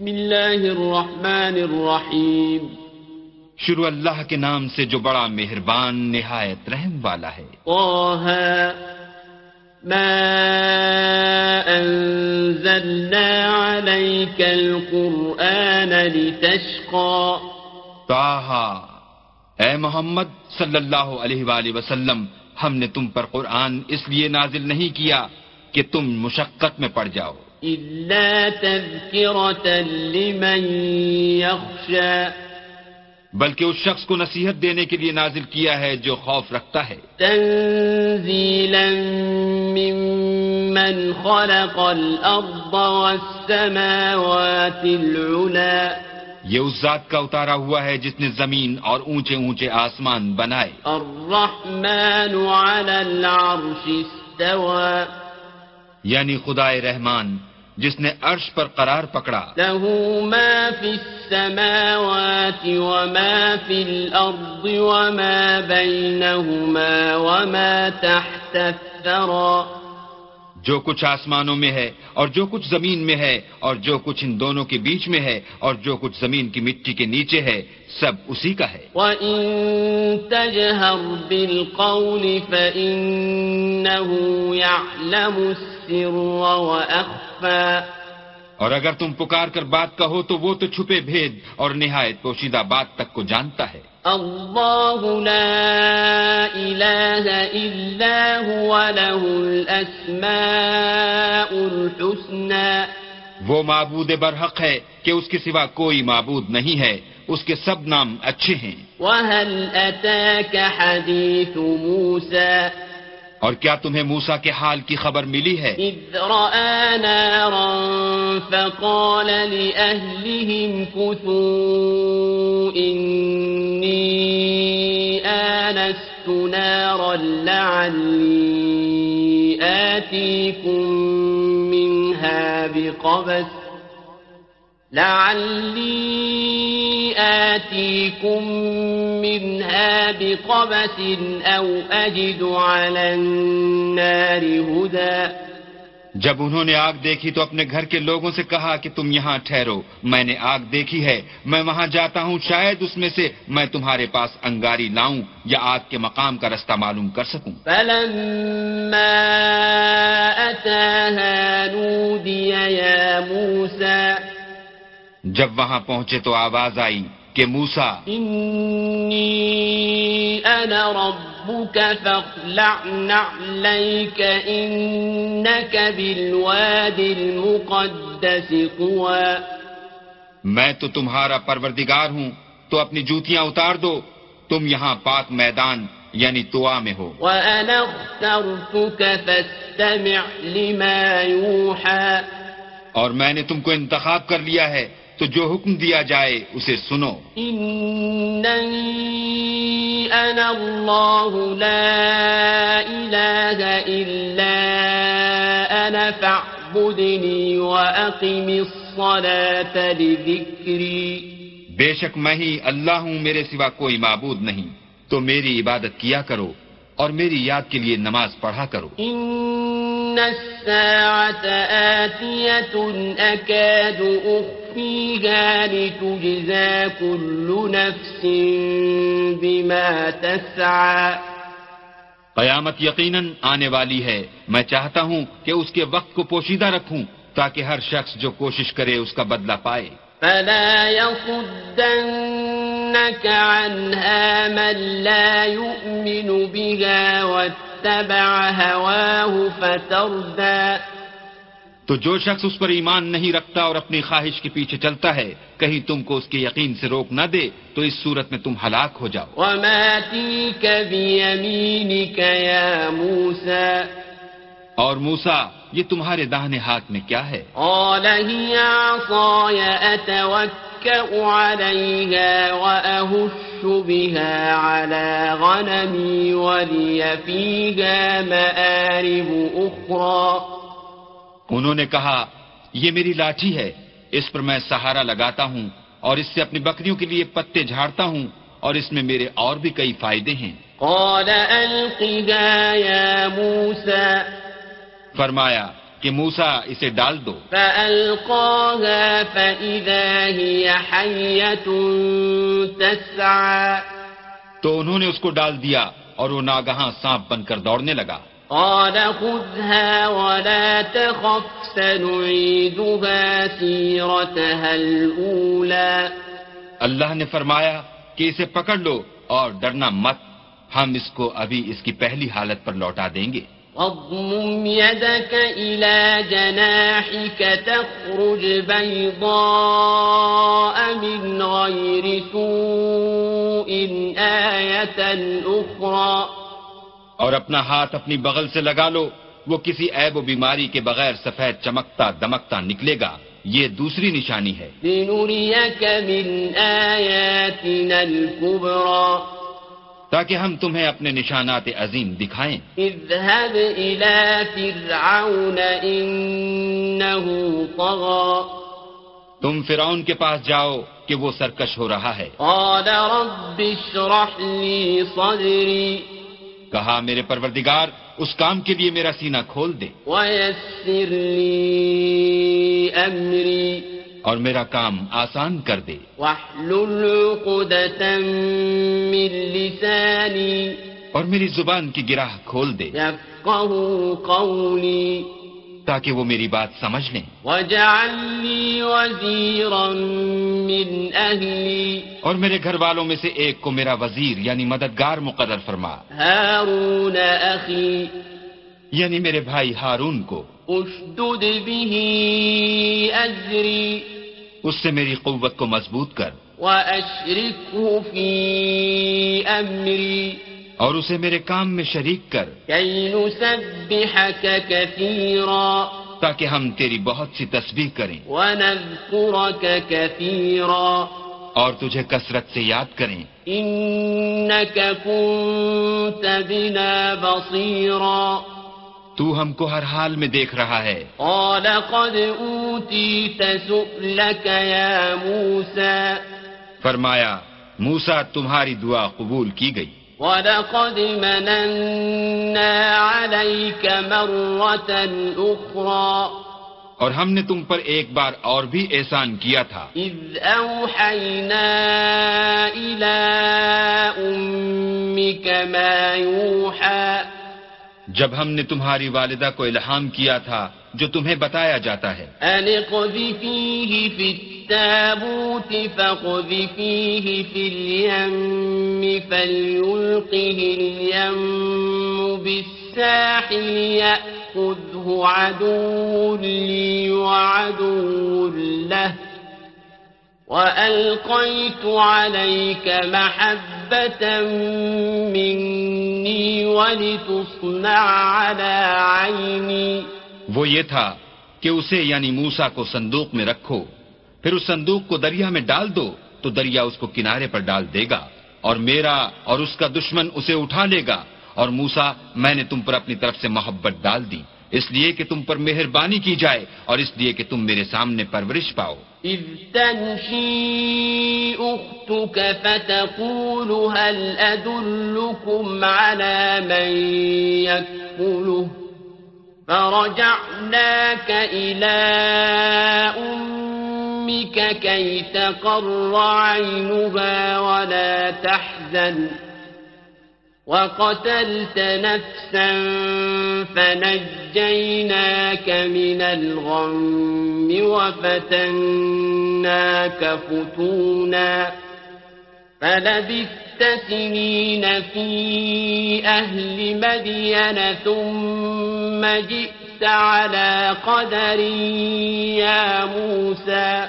بسم الله الرحمن الرحيم شروع اللہ کے نام سے جو بڑا مہربان نہایت رحم والا ہے۔ طه ما أنزلنا عليك القرآن لتشقى۔ تاہا اے محمد صلی اللہ علیہ وآلہ وسلم ہم نے تم پر قرآن اس لیے نازل نہیں کیا کہ تم مشقت میں پڑ جاؤ۔ إلا تذكرة لمن يخشى. بلکہ اس شخص کو نصیحت دینے کے لیے نازل کیا ہے جو خوف رکھتا ہے۔ تنزيلا ممن خلق الأرض والسماوات العلا یہ اس ذات کا اتارا ہوا ہے جس نے زمین اور اونچے اونچے آسمان بنائے۔ الرحمن على العرش استوى. یعنی خدائے رحمان۔ جس نے عرش پر قرار پکڑا۔ له ما في السماوات وما في الأرض وما بينهما وما تحت الثرى۔ جو کچھ آسمانوں میں ہے اور جو کچھ زمین میں ہے اور جو کچھ ان دونوں کے بیچ میں ہے اور جو کچھ زمین کی مٹی کے نیچے ہے سب اسی کا ہے۔ وَإِن تَجْهَرْ بِالْقَوْلِ فَإِنَّهُ يَعْلَمُ وَأَخْفَى۔ اور اگر تم پکار کر بات کہو تو وہ تو چھپے بھید اور نہایت پوشیدہ بات تک کو جانتا ہے۔ الله لا إله إلا هو له الأسماء الحسنى۔ وہ معبود برحق ہے کہ اس کے سوا کوئی معبود نہیں ہے اس کے سب نام اچھے ہیں۔ وهل أتاك حديث موسى؟ اور کیا تمہیں موسا کے حال کی خبر ملی ہے؟ إذ رأى نارا فقال لأهلهم كثوا إني آنست نارا لعلي آتيكم منها بقبس لعلي آتيكم منها بقبس أو أجد على النار هدى جب انہوں نے آگ دیکھی تو اپنے گھر کے لوگوں سے کہا کہ تم یہاں ٹھہرو۔ میں نے آگ دیکھی ہے۔ میں وہاں جاتا ہوں شاید اس میں سے میں تمہارے پاس انگاری لاؤں یا آگ کے مقام کا رستہ معلوم کر سکوں۔ فلما أتاها نودي يا موسى جب وہاں پہنچے تو آواز آئی کہ موسا بالواد المقدس میں تو تمہارا پروردگار ہوں تو اپنی جوتیاں اتار دو تم یہاں پاک میدان یعنی توا میں ہو۔ وأنا اخترتك فاستمع لما يوحى۔ اور میں نے تم کو انتخاب کر لیا ہے تو جو حکم دیا جائے اسے سنو۔ أنا الله لا إله إلا أنا فاعبدني وأقم الصلاة لذكري۔ بے شک میں ہی اللہ ہوں میرے سوا کوئی معبود نہیں۔ تو میری عبادت کیا کرو اور میری یاد کے لیے نماز پڑھا کرو۔ إن الساعة آتية أكاد أخفيها لتجزى كل نفس بما تسعى قیامت یقیناً آنے والی ہے۔ میں چاہتا ہوں کہ اس کے وقت کو پوشیدہ رکھوں تاکہ ہر شخص جو کوشش کرے اس کا بدلہ پائے۔ فلا يصدنك عنها من لا يؤمن بها واتبع هواه فتردى. تو جو شخص اس پر ایمان نہیں رکھتا اور اپنی خواہش کے پیچھے چلتا ہے کہیں تم کو اس کے یقین سے روک نہ دے تو اس صورت میں تم ہلاک ہو جاؤ۔ وما تلك بيمينك يا موسى؟ اور موسا یہ تمہارے داہنے ہاتھ میں کیا ہے؟ قال هي عصاي أتوكأ عليها وأهش بها على غنمي ولي فيها مآرب أخرى. انہوں نے کہا یہ میری لاٹھی ہے اس پر میں سہارا لگاتا ہوں اور اس سے اپنی بکریوں کے لیے پتے جھاڑتا ہوں اور اس میں میرے اور بھی کئی فائدے ہیں۔ قال يا موسى. فرمایا کہ موسا اسے ڈال دو۔ فألقاها فإذا هي حية تسعى۔ تو انہوں نے اس کو ڈال دیا اور وہ ناگہاں سانپ بن کر دوڑنے لگا۔ قال خذها ولا تخف سنعيدها سيرتها الأولى۔ اللہ نے فرمایا کہ اسے پکڑ لو اور ڈرنا مت ہم اس کو ابھی اس کی پہلی حالت پر لوٹا دیں گے۔ واضمم يدك إلى جناحك تخرج بيضاء من غير سوء آية أخرى. اور اپنا ہاتھ اپنی بغل سے لگا لو وہ کسی عیب و بیماری کے بغیر سفید چمکتا دمکتا نکلے گا یہ دوسری نشانی ہے۔ لنريك من آياتنا الكبرى. تاکہ ہم تمہیں اپنے نشانات عظیم دکھائیں۔ اذهب إلى فرعون إنه طغى۔ تم فرعون کے پاس جاؤ کہ وہ سرکش ہو رہا ہے۔ قال رب اشرح لي صدري۔ کہا میرے پروردگار اس کام کے لیے میرا سینہ کھول دے۔ ويسر لي أمري۔ اور میرا کام آسان کر دے۔ واحلل عقدة من لساني اور میری زبان کی گراہ کھول دے۔ قولي تاکہ وہ میری بات سمجھ لیں۔ واجعل لي وزيرا من اور میرے گھر والوں میں سے ایک کو میرا وزیر یعنی مددگار مقرر فرما۔ هارون أخي یعنی میرے بھائی ہارون کو۔ أشدد به أجري اس سے میری قوت کو مضبوط کر وأشركه في أمري. اور اسے میرے کام میں شریک کر. كي نسبحك كثيرا. تاکہ ہم تیری بہت سی تسبیح کریں. ونذكرك كثيرا. اور تجھے کثرت سے یاد کریں. إنك كنت بنا بصيرا. تو ہم کو ہر حال میں دیکھ رہا ہے۔ قال قد سؤلك يا موسى۔ فرمایا موسا تمہاری دعا قبول کی گئی۔ ولقد مننا عليك مرة أخرى۔ اور ہم نے تم پر ایک بار اور بھی احسان کیا تھا۔ إذ أوحينا إلى أمك ما يوحى۔ جب ہم نے تمہاری والدہ کو الہام کیا تھا جو تمہیں بتایا جاتا ہے۔ أن اقذفيه في التابوت فاقذفيه بالساحل عدو وعدو له وألقيت عليك محبة مني ولتصنع على عيني۔ وہ یہ تھا کہ اسے یعنی موسا کو صندوق میں رکھو، پھر اس صندوق کو دریا میں ڈال دو تو دریا اس کو کنارے پر ڈال دے گا اور میرا اور اس کا دشمن اسے اٹھا لے گا اور موسا میں نے تم پر اپنی طرف سے محبت ڈال دی۔ اس لیے کہ تم پر مہربانی کی جائے اور اس لیے کہ تم میرے سامنے پرورش پاؤ۔ إذ تمشي أختك فتقول هل أدلكم على من يكفله فرجعناك إلى أمك كي تقر عينها ولا تحزن۔ وقتلت نفسا فنجيناك من الغم وفتناك فتونا فلبثت سنين في أهل مدين ثم جئت على قدر يا موسى.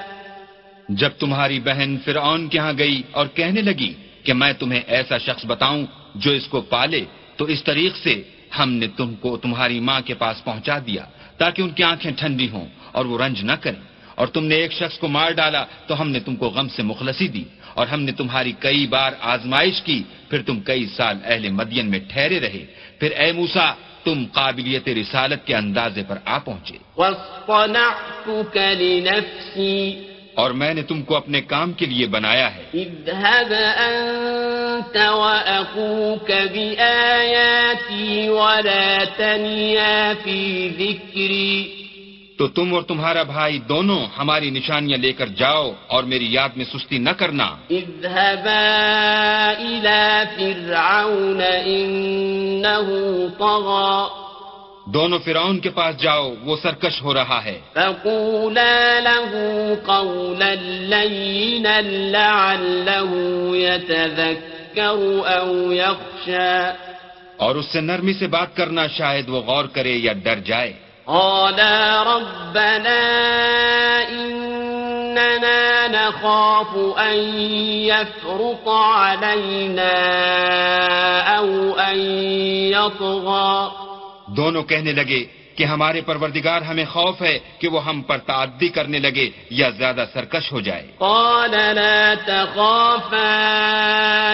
جب تمہاری بہن فرعون کے ہاں گئی اور کہنے لگی کہ میں تمہیں ایسا شخص بتاؤں جو اس کو پالے، تو اس طریق سے ہم نے تم کو تمہاری ماں کے پاس پہنچا دیا، تاکہ ان کی آنکھیں ٹھنڈی ہوں اور وہ رنج نہ کریں۔ اور تم نے ایک شخص کو مار ڈالا، تو ہم نے تم کو غم سے مخلصی دی۔ اور ہم نے تمہاری کئی بار آزمائش کی، پھر تم کئی سال اہل مدین میں ٹھہرے رہے۔ پھر اے موسا تم قابلیت رسالت کے اندازے پر آ پہنچے۔ اور میں نے تم کو اپنے کام کے لیے بنایا ہے۔ اذهب أنت وأخوك بآياتي ولا تنيا في ذكري۔ تو تم اور تمہارا بھائی دونوں ہماری نشانیاں لے کر جاؤ اور میری یاد میں سستی نہ کرنا۔ اذهبا إلى فرعون إنه طغى۔ دونوں فرعون کے پاس جاؤ وہ سرکش ہو رہا ہے۔ فقولا له قولا لينا لعله يتذكر أو يخشى۔ اور اس سے نرمی سے بات کرنا شاید وہ غور کرے یا ڈر جائے۔ قالا ربنا إننا نخاف أن يفرط علينا أو أن يطغى۔ دونوں کہنے لگے کہ ہمارے پروردگار ہمیں خوف ہے کہ وہ ہم پر تعدی کرنے لگے یا زیادہ سرکش ہو جائے۔ قال لا تخافا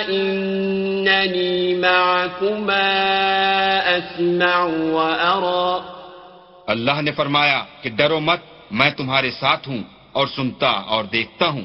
إنني معكما أسمع وأرى اللہ نے فرمایا کہ ڈرو مت میں تمہارے ساتھ ہوں اور سنتا اور دیکھتا ہوں۔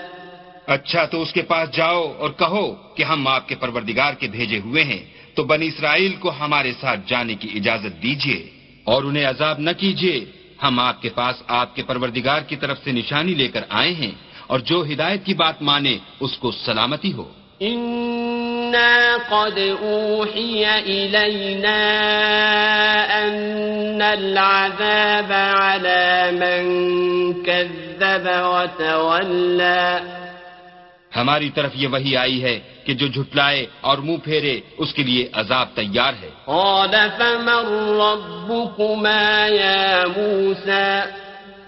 اچھا تو اس کے پاس جاؤ اور کہو کہ ہم آپ کے پروردگار کے بھیجے ہوئے ہیں۔ تو بنی اسرائیل کو ہمارے ساتھ جانے کی اجازت دیجیے اور انہیں عذاب نہ کیجیے ہم آپ کے پاس آپ کے پروردگار کی طرف سے نشانی لے کر آئے ہیں اور جو ہدایت کی بات مانے اس کو سلامتی ہو۔ إنا قد أوحي إلينا أن العذاب على من كذب وتولى ہماری طرف یہ وہی آئی ہے کہ جو جھٹلائے اور منہ پھیرے اس کے لیے عذاب تیار ہے۔ قال فمن ربكما يا موسى؟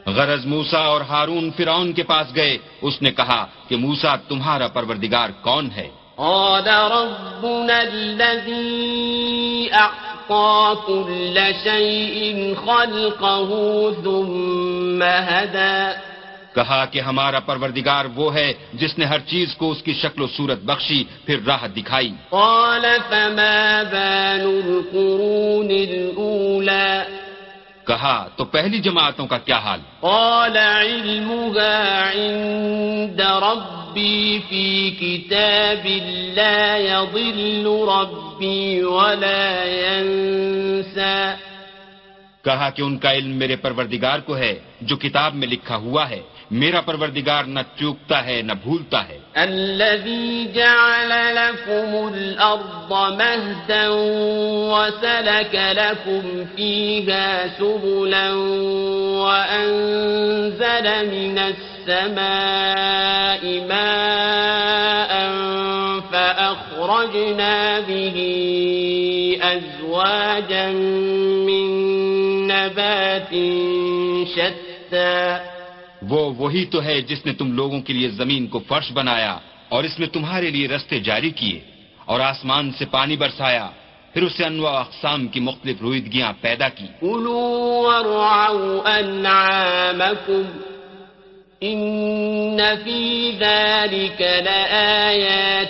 غرض موسا اور ہارون فرعون کے پاس گئے۔ اس نے کہا کہ موسا تمہارا پروردگار کون ہے؟ قال ربنا الذي كل شيء خلقه ثم هدى کہا کہ ہمارا پروردگار وہ ہے جس نے ہر چیز کو اس کی شکل و صورت بخشی پھر راہ دکھائی۔ قال فما بال القرون الأولى؟ کہا تو پہلی جماعتوں کا کیا حال؟ قال علمها عند ربي في كتاب لا يضل ربي ولا ينسى۔ کہا کہ ان کا علم میرے پروردگار کو ہے جو کتاب میں لکھا ہوا ہے۔ میرا پروردگار نہ چوکتا ہے نہ بھولتا ہے الذي جعل لكم الأرض مهدا وسلك لكم فيها سبلا وأنزل من السماء ماء فأخرجنا به أزواجا من نبات شتى وہ وہی تو ہے جس نے تم لوگوں کے لیے زمین کو فرش بنایا اور اس میں تمہارے لیے رستے جاری کیے اور آسمان سے پانی برسایا پھر اسے انواع اقسام کی مختلف رویدگیاں پیدا کی۔ أنعامكم إن في ذلك النهى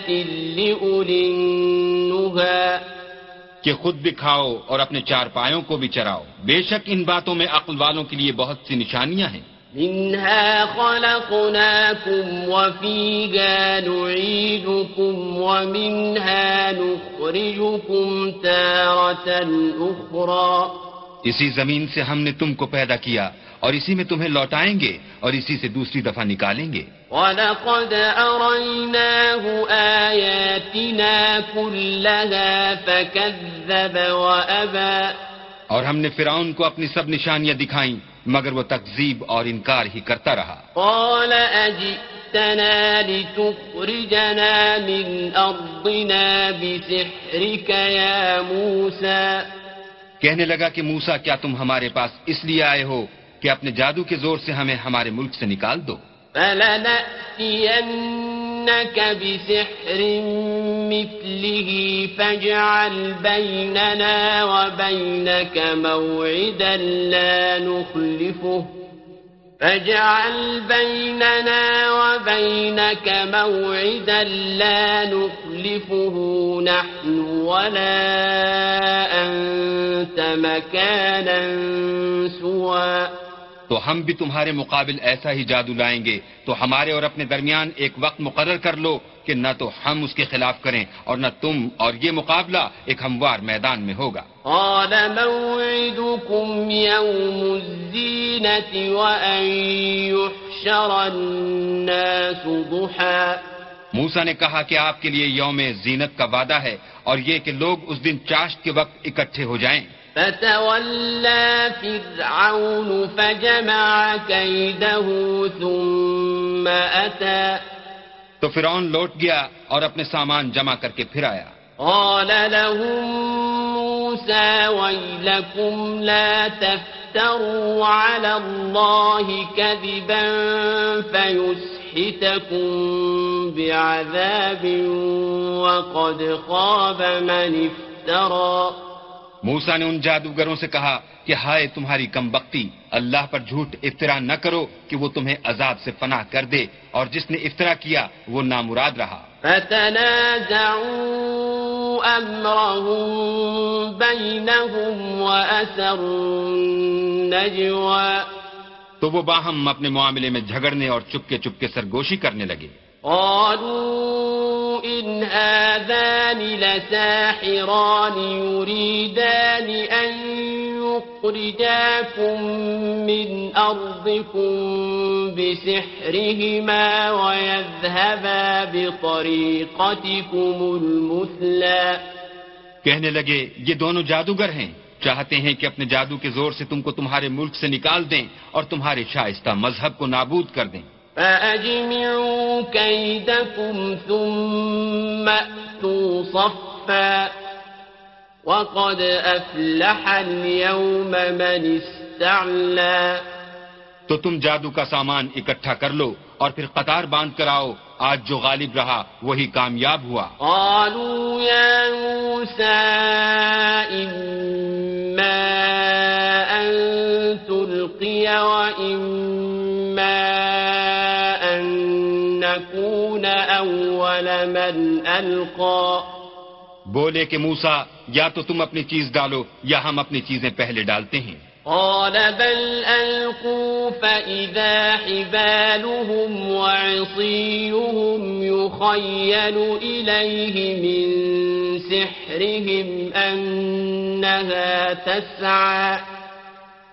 کہ خود بھی کھاؤ اور اپنے چار پایوں کو بھی چراؤ۔ بے شک ان باتوں میں عقل والوں کے لیے بہت سی نشانیاں ہیں۔ منها خلقناكم وفيها نعيدكم ومنها نخرجكم تارة أخرى اسی زمین سے ہم نے تم کو پیدا کیا اور اسی میں تمہیں لوٹائیں گے اور اسی سے دوسری دفعہ نکالیں گے۔ ولقد أريناه آياتنا كلها فكذب وأبى اور ہم نے فرعون کو اپنی سب نشانیاں دکھائیں۔ مگر وہ تکذیب اور انکار ہی کرتا رہا۔ قال أجئتنا لتخرجنا من أرضنا بسحرك يا موسى۔ کہنے لگا کہ موسا کیا تم ہمارے پاس اس لیے آئے ہو کہ اپنے جادو کے زور سے ہمیں ہمارے ملک سے نکال دو؟ فلنأتينك بسحر مثله فاجعل بيننا وبينك موعدا لا نخلفه. فاجعل بيننا وبينك موعدا لا نخلفه. نحن ولا أنت مكانا سوى. تو ہم بھی تمہارے مقابل ایسا ہی جادو لائیں گے۔ تو ہمارے اور اپنے درمیان ایک وقت مقرر کر لو کہ نہ تو ہم اس کے خلاف کریں اور نہ تم اور یہ مقابلہ ایک ہموار میدان میں ہوگا۔ قال موعدكم يوم الزينة وأن يحشر الناس ضحى۔ موسا نے کہا کہ آپ کے لیے یوم زینت کا وعدہ ہے اور یہ کہ لوگ اس دن چاشت کے وقت اکٹھے ہو جائیں۔ فتولى فرعون فجمع كيده ثم أتى. تو فرعون لوٹ گیا اور اپنے سامان جمع کر کے پھر آیا۔ قال لهم موسى ويلكم لا تفتروا على الله كذبا فيسحتكم بعذاب وقد خاب من افترى. موسا نے ان جادوگروں سے کہا کہ ہائے تمہاری کم بختی اللہ پر جھوٹ افطرا نہ کرو کہ وہ تمہیں عذاب سے پناہ کر دے اور جس نے افطرا کیا وہ نامراد رہا۔ فتنازعوا امرهم بينهم واسروا النجوى۔ تو وہ باہم اپنے معاملے میں جھگڑنے اور چپکے چپکے سرگوشی کرنے لگے۔ قالوا إن هذان لساحران يريدان أن يخرجاكم من أرضكم بسحرهما ويذهبا بطريقتكم المثلى. کہنے لگے، یہ دونوں جادوگر ہیں۔ چاہتے ہیں کہ اپنے جادو کے زور سے تم کو تمہارے ملک سے نکال دیں اور تمہارے شائستہ مذہب کو نابود کر دیں۔ فأجمعوا كيدكم ثم أتوا صفا. وقد أفلح اليوم من استعلى. تو تم جادو کا سامان اکٹھا کر لو اور پھر قطار باندھ کر آؤ. آج جو غالب رہا وہی کامیاب ہوا۔ قالوا يا موسى إما أن تلقي وإما نكون أول من ألقى. بولے کہ موسا یا تو تم اپنی چیز ڈالو یا ہم اپنی چیزیں پہلے ڈالتے ہیں۔ قال بل ألقوا فإذا حبالهم وعصيهم يخيل إليه من سحرهم أنها تسعى.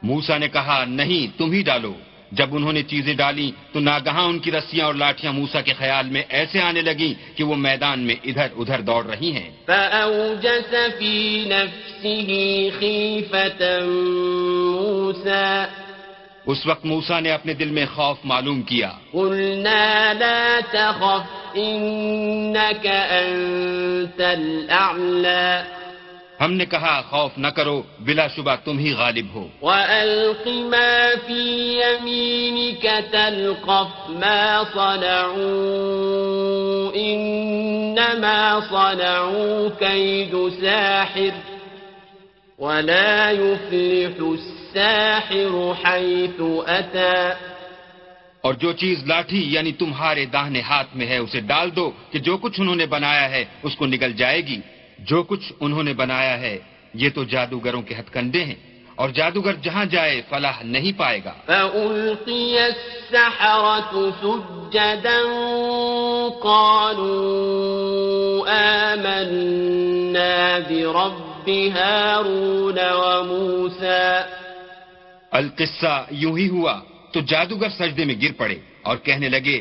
موسا نے کہا نہیں تم ہی ڈالو۔ جب انہوں نے چیزیں ڈالی تو ناگہاں ان کی رسیاں اور لاٹیاں موسا کے خیال میں ایسے آنے لگیں کہ وہ میدان میں ادھر ادھر دوڑ رہی ہیں۔ فأوجس في نفسه خيفة موسى۔ اس وقت موسا نے اپنے دل میں خوف معلوم کیا۔ قلنا لا تخف أنت الأعلى۔ ہم نے کہا خوف نہ کرو بلا شبہ تم ہی غالب ہو. وألق ما في يمينك تلقف ما صنعوا إنما صنعوا كيد ساحر ولا يفلح الساحر حيث أتى اور جو چیز لاٹھی یعنی تمہارے داہنے ہاتھ میں ہے اسے ڈال دو کہ جو کچھ انہوں نے بنایا ہے اس کو نگل جائے گی۔ جو کچھ انہوں نے بنایا ہے یہ تو جادوگروں کے ہتھ کنڈے ہیں۔ اور جادوگر جہاں جائے فلاح نہیں پائے گا۔ فألقي السحرة سجدا قالوا آمنا برب هارون وموسى۔ القصہ یوں ہی ہوا تو جادوگر سجدے میں گر پڑے اور کہنے لگے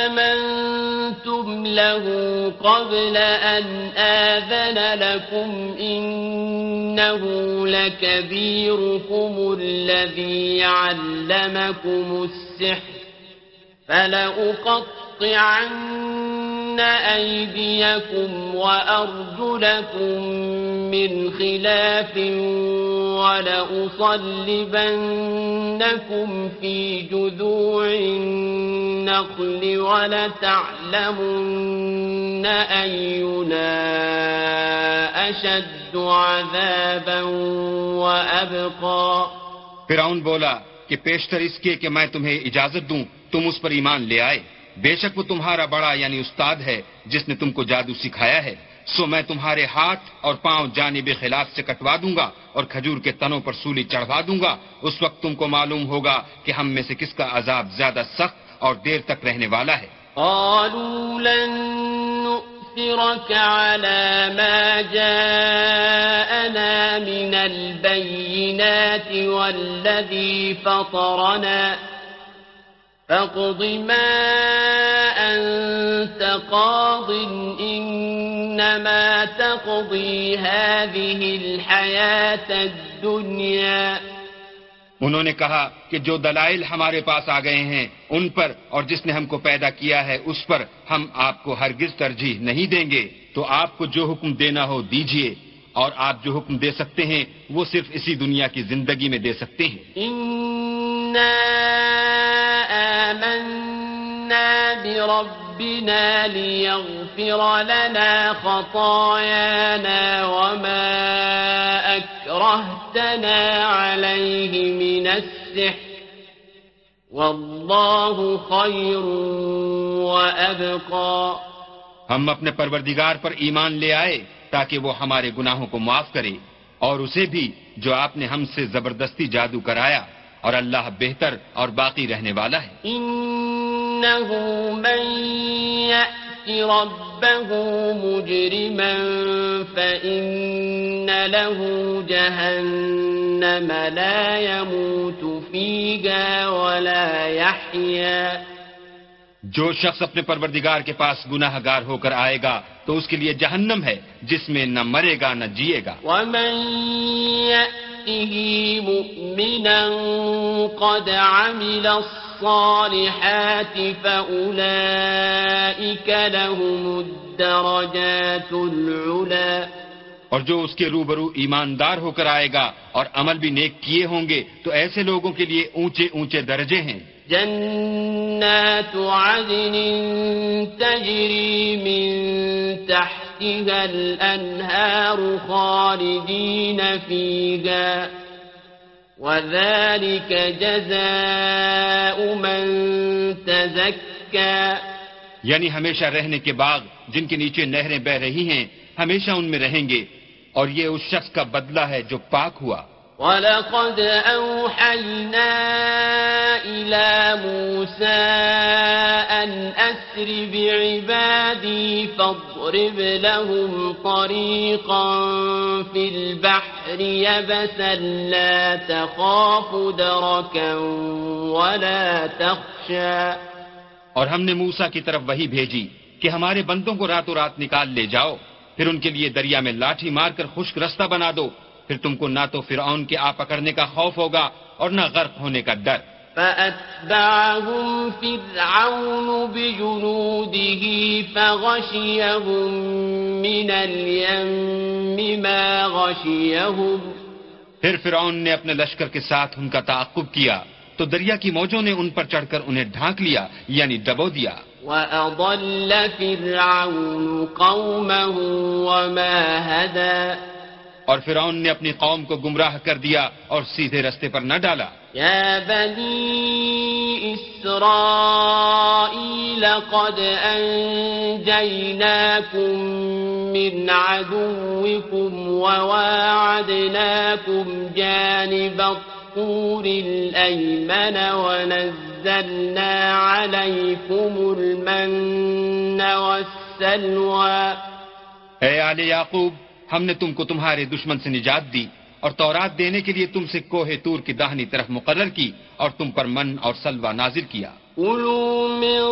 آمنتم له قبل أن آذن لكم إنه لكبيركم الذي علمكم السحر. فلأقطع فلأقطعن أيديكم وأرجلكم من خلاف ولأصلبنكم في جذوع النخل ولتعلمن أينا أشد عذابا وأبقى. فرعون بولا کہ پیشتر اس کے کہ میں تمہیں اجازت دوں تم اس پر ایمان لے آئے۔ بے شک وہ تمہارا بڑا یعنی استاد ہے، جس نے تم کو جادو سکھایا ہے۔ سو میں تمہارے ہاتھ اور پاؤں جانب خلاف سے کٹوا دوں گا اور کھجور کے تنوں پر سولی چڑھوا دوں گا۔ اس وقت تم کو معلوم ہوگا کہ ہم میں سے کس کا عذاب زیادہ سخت اور دیر تک رہنے والا ہے۔ قالوا لن نؤثرك على ما جاءنا من البينات والذي فطرنا فاقض ما أنت قاض إنما تقضي هذه الحياة الدنيا. انہوں نے کہا کہ جو دلائل ہمارے پاس آ گئے ہیں ان پر اور جس نے ہم کو پیدا کیا ہے اس پر ہم آپ کو ہرگز ترجیح نہیں دیں گے۔ تو آپ کو جو حکم دینا ہو دیجیے اور آپ جو حکم دے سکتے ہیں وہ صرف اسی دنیا کی زندگی میں دے سکتے ہیں۔ إنا آمنا بربنا ليغفر لنا خطايانا وما أكرهتنا عليه من السحر والله خير وأبقى۔ ہم اپنے پروردگار پر ایمان لے آئے تاکہ وہ ہمارے گناہوں کو معاف کرے اور اسے بھی جو آپ نے ہم سے زبردستی جادو کرایا اور اللہ بہتر اور باقی رہنے والا ہے۔ إنه من ربه مجرما فإن له جهنم لا يموت فيها ولا يحيا۔ جو شخص اپنے پروردگار کے پاس گناہ گار ہو کر آئے گا تو اس کے لیے جہنم ہے جس میں نہ مرے گا نہ جیے گا۔ ومن يأته مؤمنا قد عمل الصالحات فأولئك لهم الدرجات العلا. اور جو اس کے روبرو ایماندار ہو کر آئے گا اور عمل بھی نیک کیے ہوں گے تو ایسے لوگوں کے لیے اونچے اونچے درجے ہیں۔ جنات عدن تجري من تحتها الأنهار خالدين فيها وذلك جزاء من تزكى یعنی ہمیشہ رہنے کے باغ جن کے نیچے نہریں بہ رہی ہیں، ہمیشہ ان میں رہیں گے اور یہ اس شخص کا بدلہ ہے جو پاک ہوا۔ وَلَقَدْ أَوْحَيْنَا إِلَى مُوسَىٰ أَنْ أَسْرِ بِعِبَادِي فَاضْرِبْ لَهُمْ طَرِيقًا فِي الْبَحْرِ يَبَسًا لَا تَخَافُ دَرَكًا وَلَا تَخْشَىٰ. اور ہم نے موسا کی طرف وہی بھیجی کہ ہمارے بندوں کو راتوں رات نکال لے جاؤ، پھر ان کے لیے دریا میں لاٹھی مار کر خشک رستہ بنا دو پھر تم کو نہ تو فرعون کے آ پکڑنے کا خوف ہوگا اور نہ غرق ہونے کا ڈر۔ فأتبعهم فرعون بجنوده فغشيهم من اليم ما غشيهم۔ پھر فرعون نے اپنے لشکر کے ساتھ ان کا تعاقب کیا تو دریا کی موجوں نے ان پر چڑھ کر انہیں ڈھانک لیا یعنی ڈبو دیا۔ وأضل فرعون قومه وما هدى۔ اور فرعون نے اپنی قوم کو گمراہ کر دیا اور سیدھے رستے پر نہ ڈالا يا بني إسرائيل قد أنجيناكم من عدوكم وواعدناكم جانب الطور الأيمن ونزلنا عليكم المن والسلوى اے آل یعقوب ہم نے تم کو تمہارے دشمن سے نجات دی اور تورات دینے کے لیے تم سے کوہ تور کی داہنی طرف مقرر کی اور تم پر من اور سلوہ نازل کیا۔ كلوا من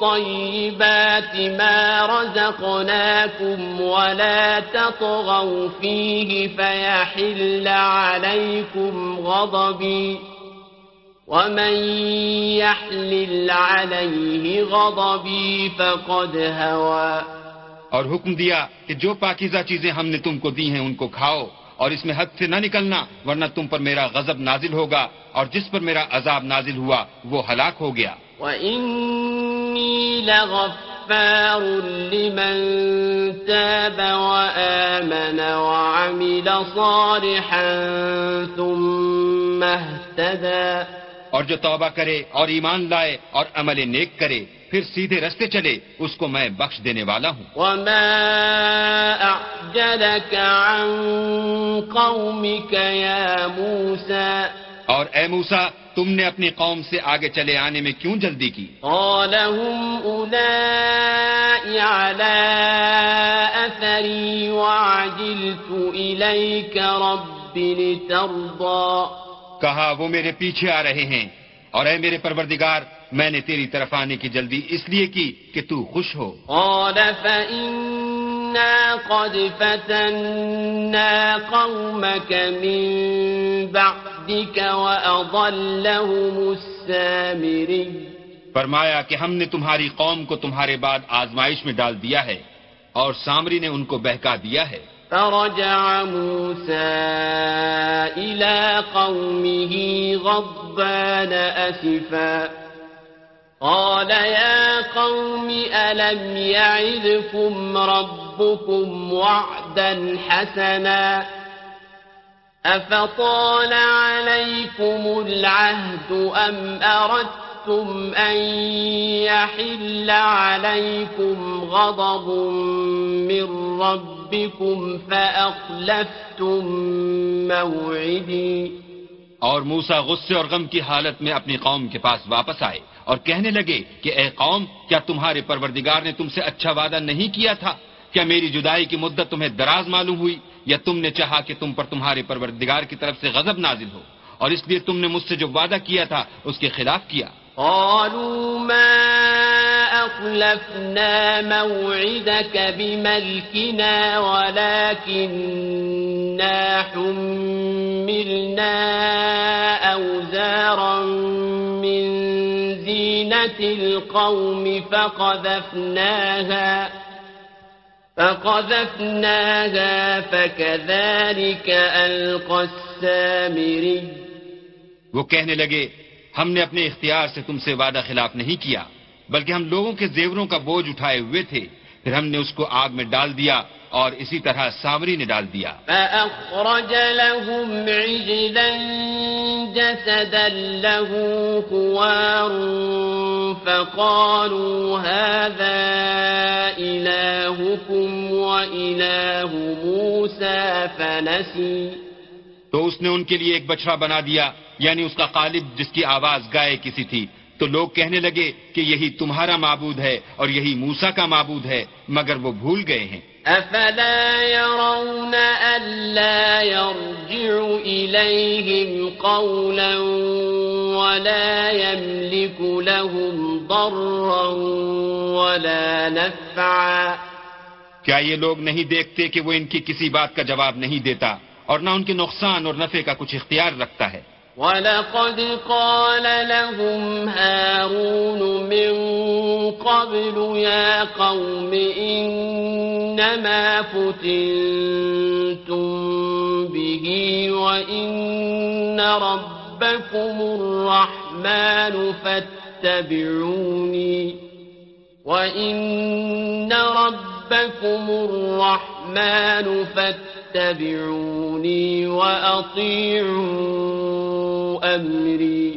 طيبات ما رزقناكم ولا تطغوا فيه فيحل عليكم غضبي ومن يحلل عليه غضبي فقد هوى اور حکم دیا کہ جو پاکیزہ چیزیں ہم نے تم کو دی ہیں ان کو کھاؤ اور اس میں حد سے نہ نکلنا ورنہ تم پر میرا غضب نازل ہوگا اور جس پر میرا عذاب نازل ہوا وہ ہلاک ہو گیا۔ وإني لغفار لمن تاب وآمن وعمل صالحا ثم اهتدى۔ اور جو توبہ کرے اور ایمان لائے اور عمل نیک کرے پھر سیدھے رستے چلے اس کو میں بخش دینے والا ہوں۔ وما أعجلك عن قومك يا موسى؟ اور اے موسا تم نے اپنی قوم سے آگے چلے آنے میں کیوں جلدی کی؟ قال هم أولئك على أثري وعجلت إليك رب لترضى۔ کہا وہ میرے پیچھے آ رہے ہیں۔ اور اے میرے پروردگار میں نے تیری طرف آنے کی جلدی اس لیے کی کہ تو خوش ہو۔ قال فإنا قد فتنا قومك من بعدك وأضلهم السامري۔ فرمایا کہ ہم نے تمہاری قوم کو تمہارے بعد آزمائش میں ڈال دیا ہے اور سامری نے ان کو بہکا دیا ہے۔ فرجع موسى إلى قومه غضبان أسفا. قال يا قوم ألم يعدكم ربكم وعدا حسنا؟ أفطال عليكم العهد أم أردتم أن يحل عليكم غضب من ربكم فأخلفتم موعدي؟ اور موسا غصے اور غم کی حالت میں اپنی قوم کے پاس واپس آئے اور کہنے لگے کہ اے قوم، کیا تمہارے پروردگار نے تم سے اچھا وعدہ نہیں کیا تھا؟ کیا میری جدائی کی مدت تمہیں دراز معلوم ہوئی؟ یا تم نے چاہا کہ تم پر تمہارے پروردگار کی طرف سے غضب نازل ہو؟ اور اس لیے تم نے مجھ سے جو وعدہ کیا تھا، اس کے خلاف کیا۔ قالوا ما أخلفنا موعدك بملكنا ولكننا حملنا أوزارا من زينة القوم فقذفناها فقذفناها فكذلك ألقى السامري وہ کہنے ہم نے اپنے اختیار سے تم سے وعدہ خلاف نہیں کیا بلکہ ہم لوگوں کے زیوروں کا بوجھ اٹھائے ہوئے تھے۔ پھر ہم نے اس کو آگ میں ڈال دیا اور اسی طرح سامری نے ڈال دیا۔ فأخرج لهم عجلا جسدا له خوار فقالوا هذا إلهكم وإله موسى فنسي۔ تو اس نے ان کے لیے ایک بچڑا بنا دیا۔ یعنی اس کا قالب جس کی آواز گائے کسی تھی تو لوگ کہنے لگے کہ یہی تمہارا معبود ہے اور یہی موسا کا معبود ہے مگر وہ بھول گئے ہیں۔ أفلا يرون ألا يرجع إليهم قولا ولا يملك لهم ضرا ولا نفعا۔ کیا یہ لوگ نہیں دیکھتے کہ وہ ان کی کسی بات کا جواب نہیں دیتا اور نہ ان کے نقصان اور نفع کا کچھ اختیار رکھتا ہے؟ ولقد قال لهم هارون من قبل يا قوم إنما فتنتم به وإن ربكم الرحمن فاتبعوني. وإن ربكم الرحمن فاتبعوني وأطيعوا أمري۔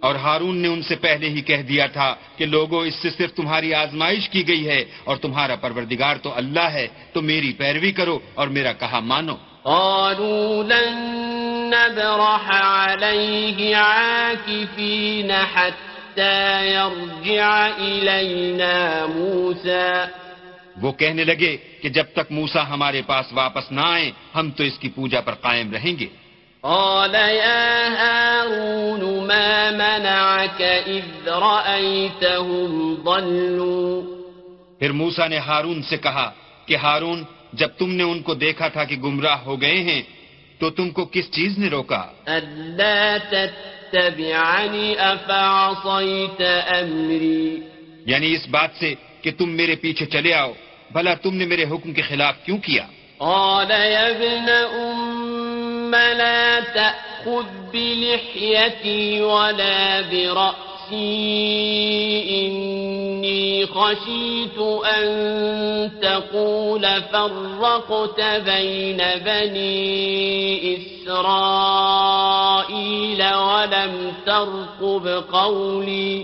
اور ہارون نے ان سے پہلے ہی کہہ دیا تھا کہ لوگوں اس سے صرف تمہاری آزمائش کی گئی ہے اور تمہارا پروردگار تو اللہ ہے تو میری پیروی کرو اور میرا کہا مانو۔ قالوا لن نبرح عليه عاكفين حتى يرجع إلينا موسى. وہ کہنے لگے کہ جب تک موسا ہمارے پاس واپس نہ آئے ہم تو اس کی پوجا پر قائم رہیں گے۔ قال يا هارون ما منعك إذ رأيتهم ضلوا. پھر موسا نے ہارون سے کہا کہ ہارون جب تم نے ان کو دیکھا تھا کہ گمراہ ہو گئے ہیں تو تم کو کس چیز نے روکا؟ ألا تتبعني أفعصيت أمري. یعنی اس بات سے کہ تم میرے پیچھے چلے آؤ بھلا تم نے میرے حکم کے خلاف کیوں کیا؟ قال يا ابن أم لا تأخذ بلحيتي ولا برأسي خشيت أن تقول فرقت بين بني إسرائيل ولم ترقب قولي.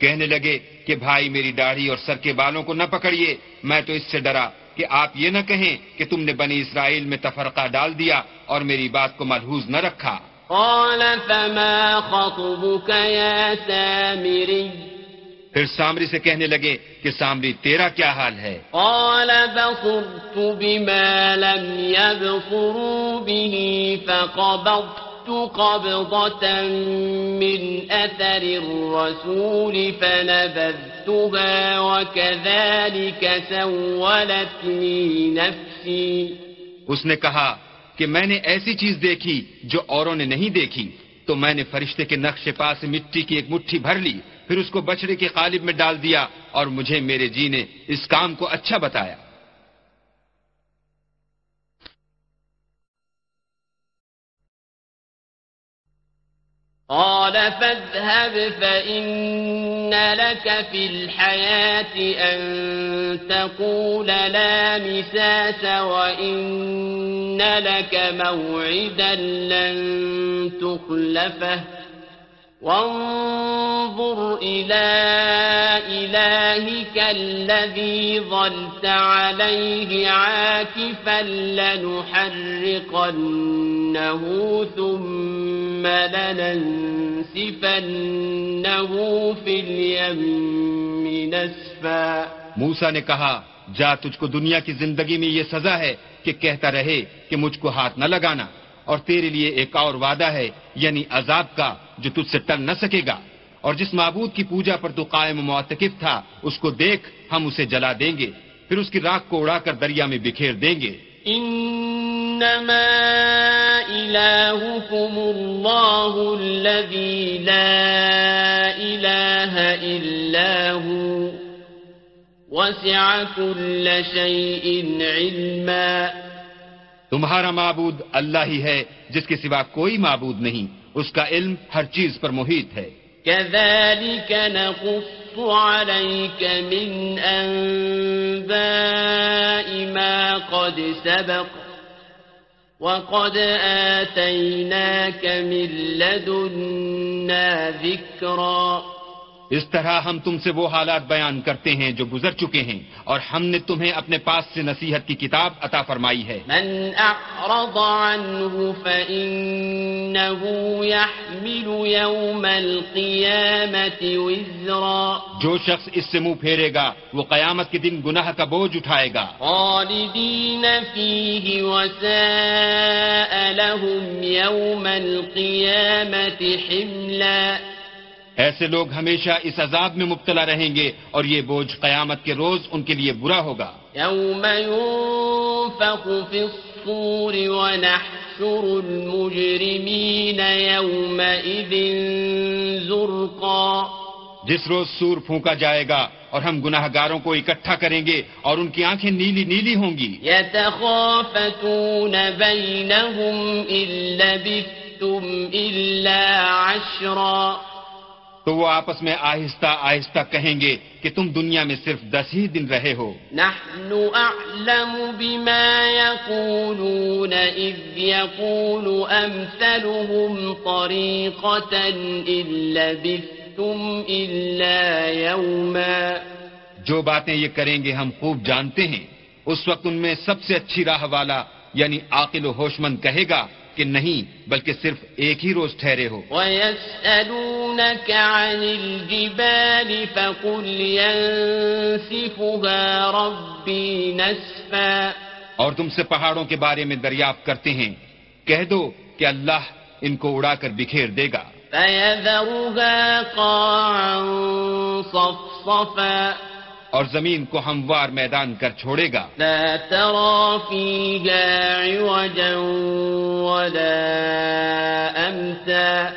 کہنے لگے کہ بھائی میری داڑھی اور سر کے بالوں کو نہ پکڑیے میں تو اس سے ڈرا کہ آپ یہ نہ کہیں کہ تم نے بنی اسرائیل میں تفرقہ ڈال دیا اور میری بات کو ملحوظ نہ رکھا۔ قال فما خطبك يا سامري؟ پھر سامری سے کہنے لگے کہ سامری تیرا کیا حال ہے؟ قال بصرت بما لم يبصروا به فقبضت قبضة من أثر الرسول فنبذتها وكذلك سولت لي نفسي. اس نے کہا کہ میں نے ایسی چیز دیکھی جو اوروں نے نہیں دیکھی تو میں نے فرشتے کے نقش پا سے مٹی کی ایک مٹھی بھر لی پھر اس کو بچڑے کے قالب میں ڈال دیا اور مجھے میرے جی نے اس کام کو اچھا بتایا۔ قال فاذهب فإن لك في الحياة أن تقول لا مساس وإن لك موعدا لن تخلفه۔ وانظر إلى إلهك الذي ظلت عليه عاكفا لنحرقنه ثم لننسفنه في اليم نسفا. موسا نے کہا، جا تجھ کو دنیا کی زندگی میں یہ سزا ہے کہ کہتا رہے کہ مجھ کو ہاتھ نہ لگانا، اور تیرے لیے ایک اور وعدہ ہے یعنی عذاب کا جو تجھ سے ٹل نہ سکے گا۔ اور جس معبود کی پوجا پر تو قائم معتکف تھا اس کو دیکھ ہم اسے جلا دیں گے پھر اس کی راکھ کو اڑا کر دریا میں بکھیر دیں گے۔ انما الہکم اللہ الذی لا الہ الا ہو۔ وسع كل شيء علما۔ تمہارا معبود اللہ ہی ہے جس کے سوا کوئی معبود نہیں۔ اس کا علم ہر چیز پر محیط ہے كذلك نقص عليك من أنباء ما قد سبق وقد آتيناك من لدنا ذكرًا اس طرح ہم تم سے وہ حالات بیان کرتے ہیں جو گزر چکے ہیں اور ہم نے تمہیں اپنے پاس سے نصیحت کی کتاب عطا فرمائی ہے۔ من اعرض عنه فإنه يحمل يوم القيامة وزرا۔ جو شخص اس سے منہ پھیرے گا وہ قیامت کے دن گناہ کا بوجھ اٹھائے گا۔ خالدین فیہ وساء لهم يوم القيامة حملا۔ ایسے لوگ ہمیشہ اس عذاب میں مبتلا رہیں گے اور یہ بوجھ قیامت کے روز ان کے لیے برا ہوگا۔ يوم ينفخ في الصور ونحشر المجرمين يومئذ زرقا۔ جس روز سور پھونکا جائے گا اور ہم گناہ گاروں کو اکٹھا کریں گے اور ان کی آنکھیں نیلی نیلی ہوں گی۔ بينهم إن لبثتم عشرا۔ تو وہ آپس میں آہستہ آہستہ کہیں گے کہ تم دنیا میں صرف دس ہی دن رہے ہو۔ نحن اعلم بما يقولون اذ يقول امثلهم طريقة الا بثتم الا يوما۔ جو باتیں یہ کریں گے ہم خوب جانتے ہیں۔ اس وقت ان میں سب سے اچھی راہ والا یعنی عاقل و ہوشمند کہے گا کہ نہیں بلکہ صرف ایک ہی روز ٹھہرے ہو۔ وَيَسْأَلُونَكَ عَنِ الْجِبَالِ فَقُلْ يَنسِفُهَا رَبِّي نَسْفًا۔ اور تم سے پہاڑوں کے بارے میں دریافت کرتے ہیں۔ کہہ دو کہ اللہ ان کو اڑا کر بکھیر دے گا۔ فَيَذَرُهَا قَاعًا صَفْصَفًا۔ اور زمین کو ہموار میدان کر چھوڑے گا۔ لا ترى فيها عوجا ولا امتا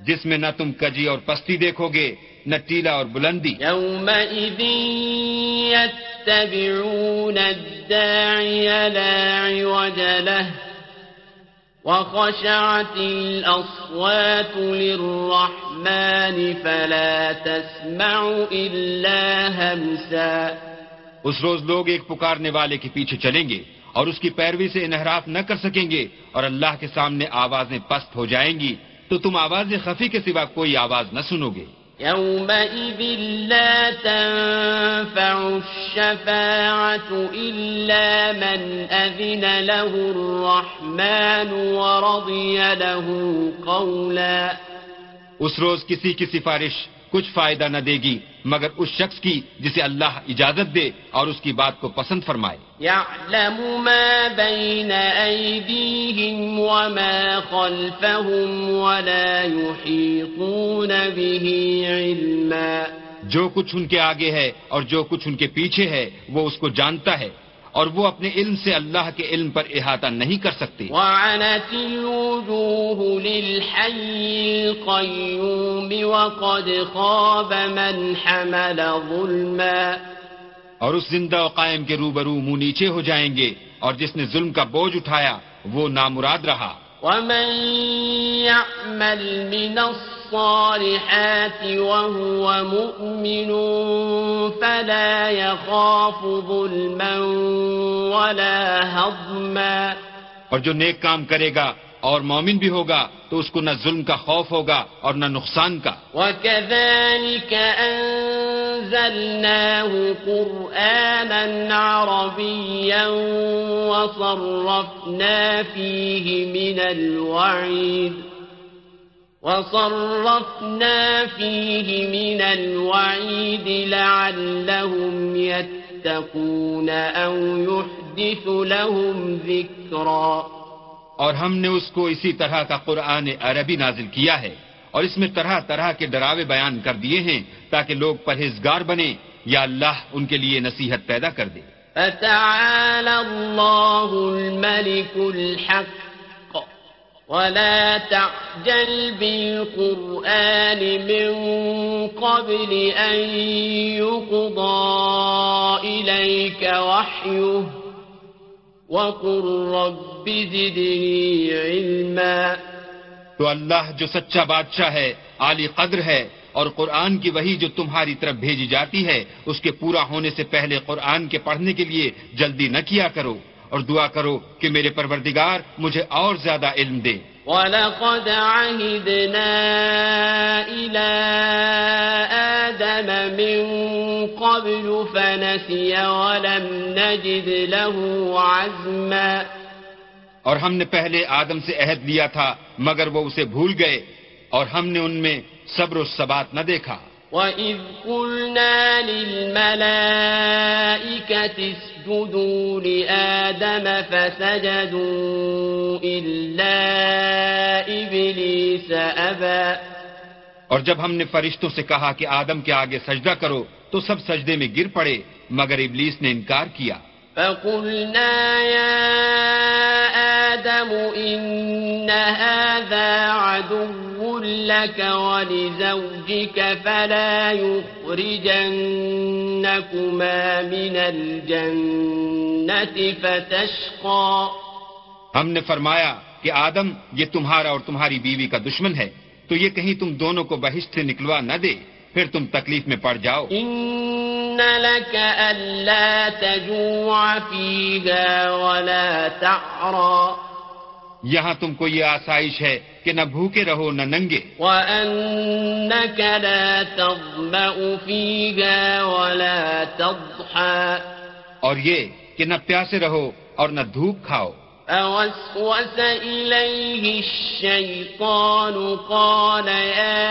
جس میں نہ تم کجی اور پستی دیکھو گے نہ ٹیلا اور بلندی۔ يومئذ يتبعون الداعي لا عوج له۔ وخشعت الأصوات للرحمن فلا تسمع إلا همسا اس روز لوگ ایک پکارنے والے کے پیچھے چلیں گے اور اس کی پیروی سے انحراف نہ کر سکیں گے اور اللہ کے سامنے آوازیں پست ہو جائیں گی تو تم آواز خفی کے سوا کوئی آواز نہ سنو گے۔ يومئذ لا تنفع الشفاعة إلا من أذن له الرحمن ورضي له قولا اس روز کسی کی سفارش کچھ فائدہ نہ دے گی۔ مگر اس شخص کی جسے اللہ اجازت دے اور اس کی بات کو پسند فرمائے۔ يعلم ما بين أيديهم وما خلفهم ولا يحيطون به علما۔ جو کچھ ان کے آگے ہے اور جو کچھ ان کے پیچھے ہے وہ اس کو جانتا ہے۔ اور وہ اپنے علم سے اللہ کے علم پر احاطہ نہیں کر سکتے۔ وعنت الوجوه للحي القيوم وقد خاب من حمل ظلما۔ اور اس زندہ و قائم کے روبرو منہ نیچے ہو جائیں گے اور جس نے ظلم کا بوجھ اٹھایا وہ نامراد رہا۔ ومن يعمل من الصالحات وهو مؤمن فلا يخاف ظلما ولا هضما. اور جو نیک کام کرے گا اور مومن بھی ہوگا تو اس کو نہ ظلم کا خوف ہوگا اور نہ نقصان کا۔ وكذلك أنزلناه قرآنا عربيا وصرفنا فيه من الوعيد. وصرفنا فيه من الوعيد لعلهم يتقون أو يحدث لهم ذكرًا اور ہم نے اس کو اسی طرح کا قرآن عربی نازل کیا ہے اور اس میں طرح طرح کے ڈراوے بیان کر دیے ہیں تاکہ لوگ پرہیزگار بنے یا اللہ ان کے لیے نصیحت پیدا کر دے۔ فتعالى الله الملك الحق ولا تعجل بالقرآن من قبل أن يقضى إليك وحيه وقل رب زدني علما تو اللہ جو سچا بادشاہ ہے، عالی قدر ہے اور قرآن کی وہی جو تمہاری طرف بھیجی جاتی ہے، اس کے پورا ہونے سے پہلے قرآن کے پڑھنے کے لیے جلدی نہ کیا کرو۔ اور دعا کرو کہ میرے پروردگار مجھے اور زیادہ علم دے۔ وَلَقَدْ عَهِدْنَا إِلَىٰ آدَمَ مِن قَبْلُ فَنَسِيَ وَلَمْ نَجِدْ لَهُ عَزْمًا۔ اور ہم نے پہلے آدم سے عہد لیا تھا مگر وہ اسے بھول گئے اور ہم نے ان میں صبر و ثبات نہ دیکھا۔ وَإِذْ قُلْنَا لِلْمَلَائِكَةِ اسْجُدُوا لِآدَمَ فَسَجَدُوا إِلَّا إِبْلِيسَ أَبَى اور جب ہم نے فرشتوں سے کہا کہ آدم کے آگے سجدہ کرو تو سب سجدے میں گر پڑے مگر ابلیس نے انکار کیا۔ فقلنا يا آدم إن هذا عدو لك ولزوجك فلا يخرجنكما من الجنة فتشقى. ہم نے فرمایا کہ آدم یہ تمہارا اور تمہاری بیوی کا دشمن ہے تو یہ کہیں تم دونوں کو بہشت سے نکلوا نہ دے پھر تم تکلیف میں پڑ جاؤ۔ إن لك ألا تجوع فيها ولا تعرى۔ یہاں تم کو یہ آسائش ہے کہ نہ بھوکے رہو نہ ننگے۔ وأنك لا تظمأ فيها ولا تضحى اور یہ کہ نہ پیاسے رہو اور نہ دھوپ کھاؤ۔ فوسوس إليه الشيطان قال يا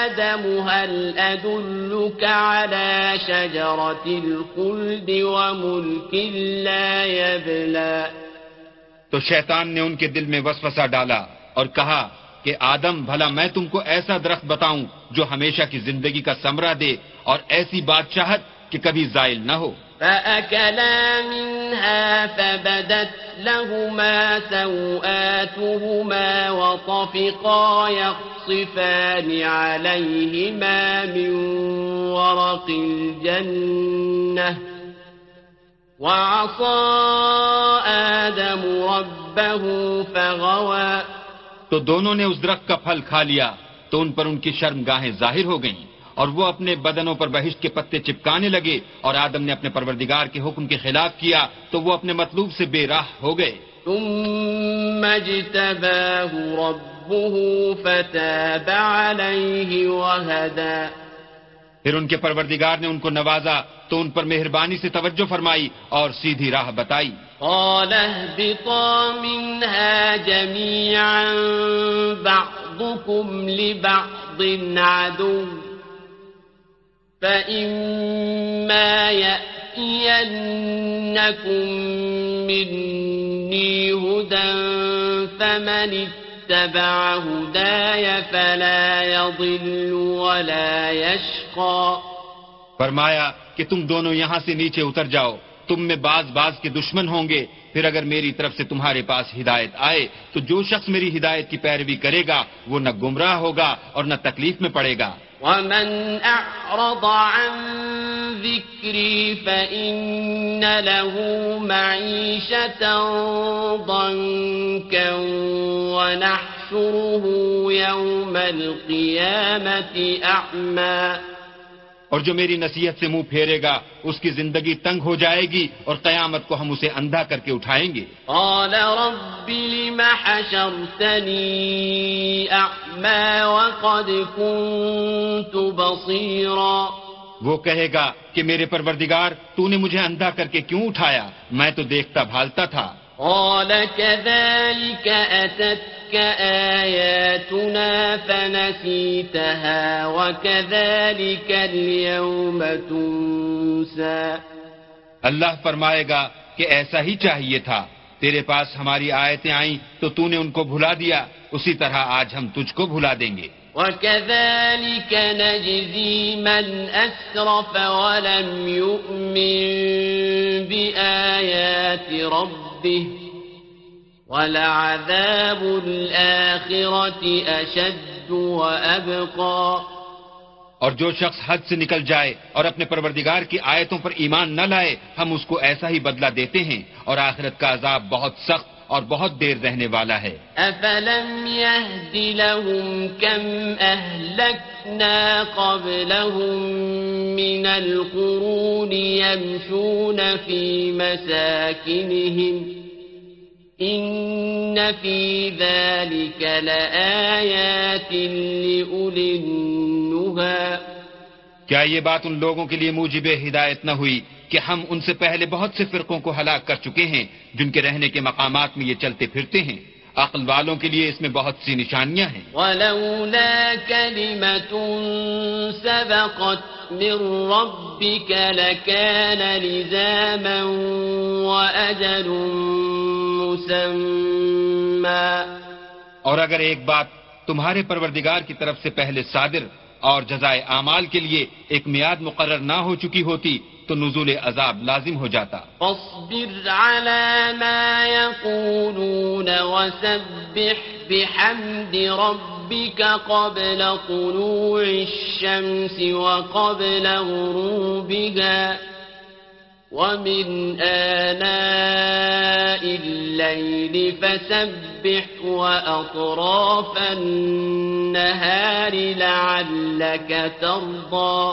آدم هل أدلك على شجرة الخلد وملك لا يبلى۔ تو شیطان نے ان کے دل میں وسوسہ ڈالا اور کہا کہ آدم، بھلا میں تم کو ایسا درخت بتاؤں جو ہمیشہ کی زندگی کا سمرہ دے اور ایسی بادشاہت کہ کبھی زائل نہ ہو۔ فأكلا منها فبدت لهما سوآتهما وطفقا يخصفان عليهما من ورق الجنة وعصى آدم ربه فغوى. تو دونوں نے اس درخت کا پھل کھا لیا تو ان پر ان کی شرم گاہیں ظاہر ہو گئیں اور وہ اپنے بدنوں پر بہشت کے پتے چپکانے لگے اور آدم نے اپنے پروردگار کے حکم کے خلاف کیا تو وہ اپنے مطلوب سے بے راہ ہو گئے۔ ثم اجتباه ربه فتاب عليه وهدى. پھر ان کے پروردگار نے ان کو نوازا، تو ان پر مہربانی سے توجہ فرمائی اور سیدھی راہ بتائی۔ قال اهبطا منها جميعا، بعضكم لبعض عدو، فإما يأتينكم مني هدى، فمن اتبع هداي فلا يضل ولا يشقى. فرمایا کہ تم دونوں یہاں سے نیچے اتر جاؤ تم میں بعض بعض کے دشمن ہوں گے پھر اگر میری طرف سے تمہارے پاس ہدایت آئے تو جو شخص میری ہدایت کی پیروی کرے گا وہ نہ گمراہ ہوگا اور نہ تکلیف میں پڑے گا۔ ومن أعرض عن ذكري فإن له معيشة ضنكا ونحشره يوم القيامة أعمى۔ اور جو میری نصیحت سے منہ پھیرے گا اس کی زندگی تنگ ہو جائے گی اور قیامت کو ہم اسے اندھا کر کے اٹھائیں گے۔ قال رب لم حشرتني أعمى وقد كنت بصيرا۔ وہ کہے گا کہ میرے پروردگار تو نے مجھے اندھا کر کے کیوں اٹھایا؟ میں تو دیکھتا بھالتا تھا۔ قال كذلك أتتك آياتنا فنسيتها وكذلك اليوم تنسى۔ اللہ فرمائے گا کہ ایسا ہی چاہیے تھا۔ تیرے پاس ہماری آیتیں آئیں تو تو نے ان کو بھلا دیا۔ اسی طرح آج ہم تجھ کو بھلا دیں گے۔ وكذلك نجزي من أسرف ولم يؤمن بآيات ربه ولعذاب الآخرة أشد وأبقى اور جو شخص حد سے نکل جائے اور اپنے پروردگار کی آیتوں پر ایمان نہ لائے، ہم اس کو ایسا ہی بدلہ دیتے ہیں اور آخرت کا عذاب بہت سخت اور بہت دیر رہنے والا ہے۔ أفلم يهد لهم كم أهلكنا قبلهم من القرون يمشون في مساكنهم إن في ذلك لآيات لأولي النهى کیا یہ بات ان لوگوں کے لیے موجب ہدایت نہ ہوئی کہ ہم ان سے پہلے بہت سے فرقوں کو ہلاک کر چکے ہیں جن کے رہنے کے مقامات میں یہ چلتے پھرتے ہیں؟ عقل والوں کے لیے اس میں بہت سی نشانیاں ہیں۔ ولولا كلمة سبقت من ربك لكان لزاما وأجل مسمى۔ اور اگر ایک بات تمہارے پروردگار کی طرف سے پہلے صادر اور جزائے اعمال کے لیے ایک میاد مقرر نہ ہو چکی ہوتی تو نزول عذاب لازم ہو جاتا۔ فاصبر على ما يقولون وسبح بحمد ربك قبل طلوع الشمس وقبل غروبها۔ ومن آناء الليل فسبح وأطراف النهار لعلك ترضى۔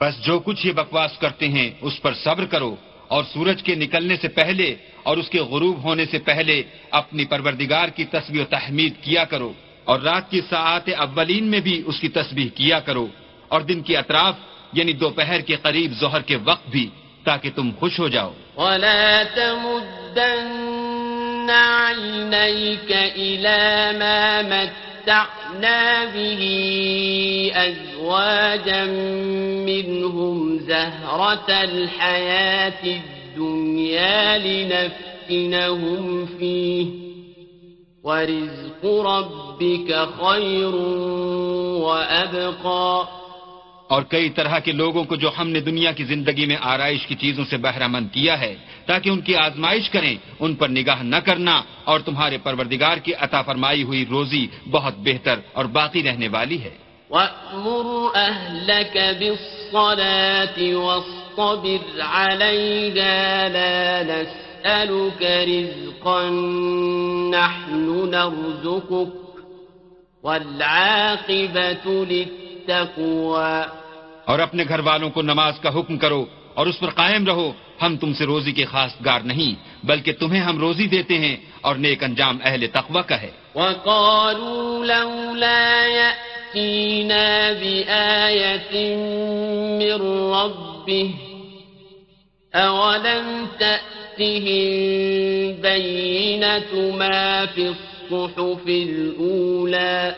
بس جو کچھ یہ بکواس کرتے ہیں، اس پر صبر کرو اور سورج کے نکلنے سے پہلے اور اس کے غروب ہونے سے پہلے اپنی پروردگار کی تسبیح و تحمید کیا کرو اور رات کی ساعت اولین میں بھی اس کی تسبیح کیا کرو اور دن کی اطراف یعنی دوپہر کے قریب ظہر کے وقت بھی۔ تاکہ تم خوش ہو جاؤ ولا تمدن عينيك إلى ما متعنا به أزواجا منهم زهرة الحياة الدنيا لنفتنهم فيه ورزق ربك خير وأبقى اور کئی طرح کے لوگوں کو جو ہم نے دنیا کی زندگی میں آرائش کی چیزوں سے بہرہ مند کیا ہے، تاکہ ان کی آزمائش کریں، ان پر نگاہ نہ کرنا اور تمہارے پروردگار کی عطا فرمائی ہوئی روزی بہت بہتر اور باقی رہنے والی ہے۔ وأمر أهلك بالصلاة واصطبر عليها لا تسألك رزقا نحن نرزقك والعاقبة للتقوى۔ اور اپنے گھر والوں کو نماز کا حکم کرو اور اس پر قائم رہو، ہم تم سے روزی کے خاص گار نہیں، بلکہ تمہیں ہم روزی دیتے ہیں اور نیک انجام اہل تقوی کا ہے۔ وقالوا لولا يأتينا بآية من ربه، أولم تأتهم بينة ما في الصحف الأولى؟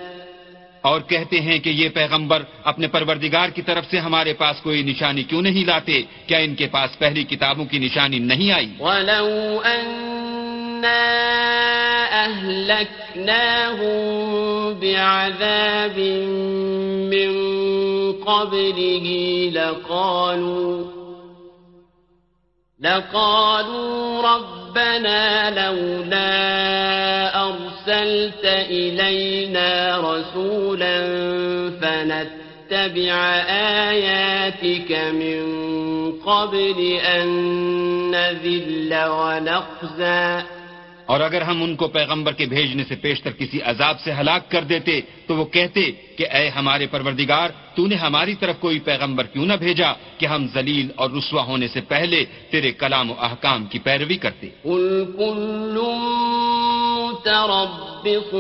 اور کہتے ہیں کہ یہ پیغمبر اپنے پروردگار کی طرف سے ہمارے پاس کوئی نشانی کیوں نہیں لاتے؟ کیا ان کے پاس پہلی کتابوں کی نشانی نہیں آئی؟ ولو أنا أهلكناهم بعذاب من قبله لقالوا لقالوا ربنا لولا أرسلت إلينا رسولا فنتبع آياتك من قبل أن نذل ونخزى. اور اگر ہم ان کو پیغمبر کے بھیجنے سے پیشتر کسی عذاب سے ہلاک کر دیتے تو وہ کہتے کہ اے ہمارے پروردگار، تو نے ہماری طرف کوئی پیغمبر کیوں نہ بھیجا کہ ہم ذلیل اور رسوا ہونے سے پہلے تیرے کلام و احکام کی پیروی کرتے۔ قل متربص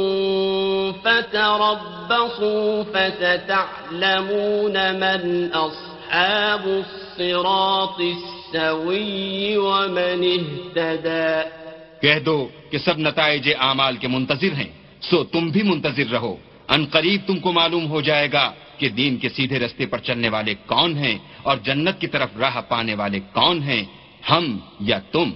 فتربصوا فستعلمون من أصحاب الصراط السوي ومن اهتدى۔ کہہ دو کہ سب نتائج اعمال کے منتظر ہیں، سو تم بھی منتظر رہو۔ ان قریب تم کو معلوم ہو جائے گا کہ دین کے سیدھے رستے پر چلنے والے کون ہیں اور جنت کی طرف راہ پانے والے کون ہیں، ہم یا تم۔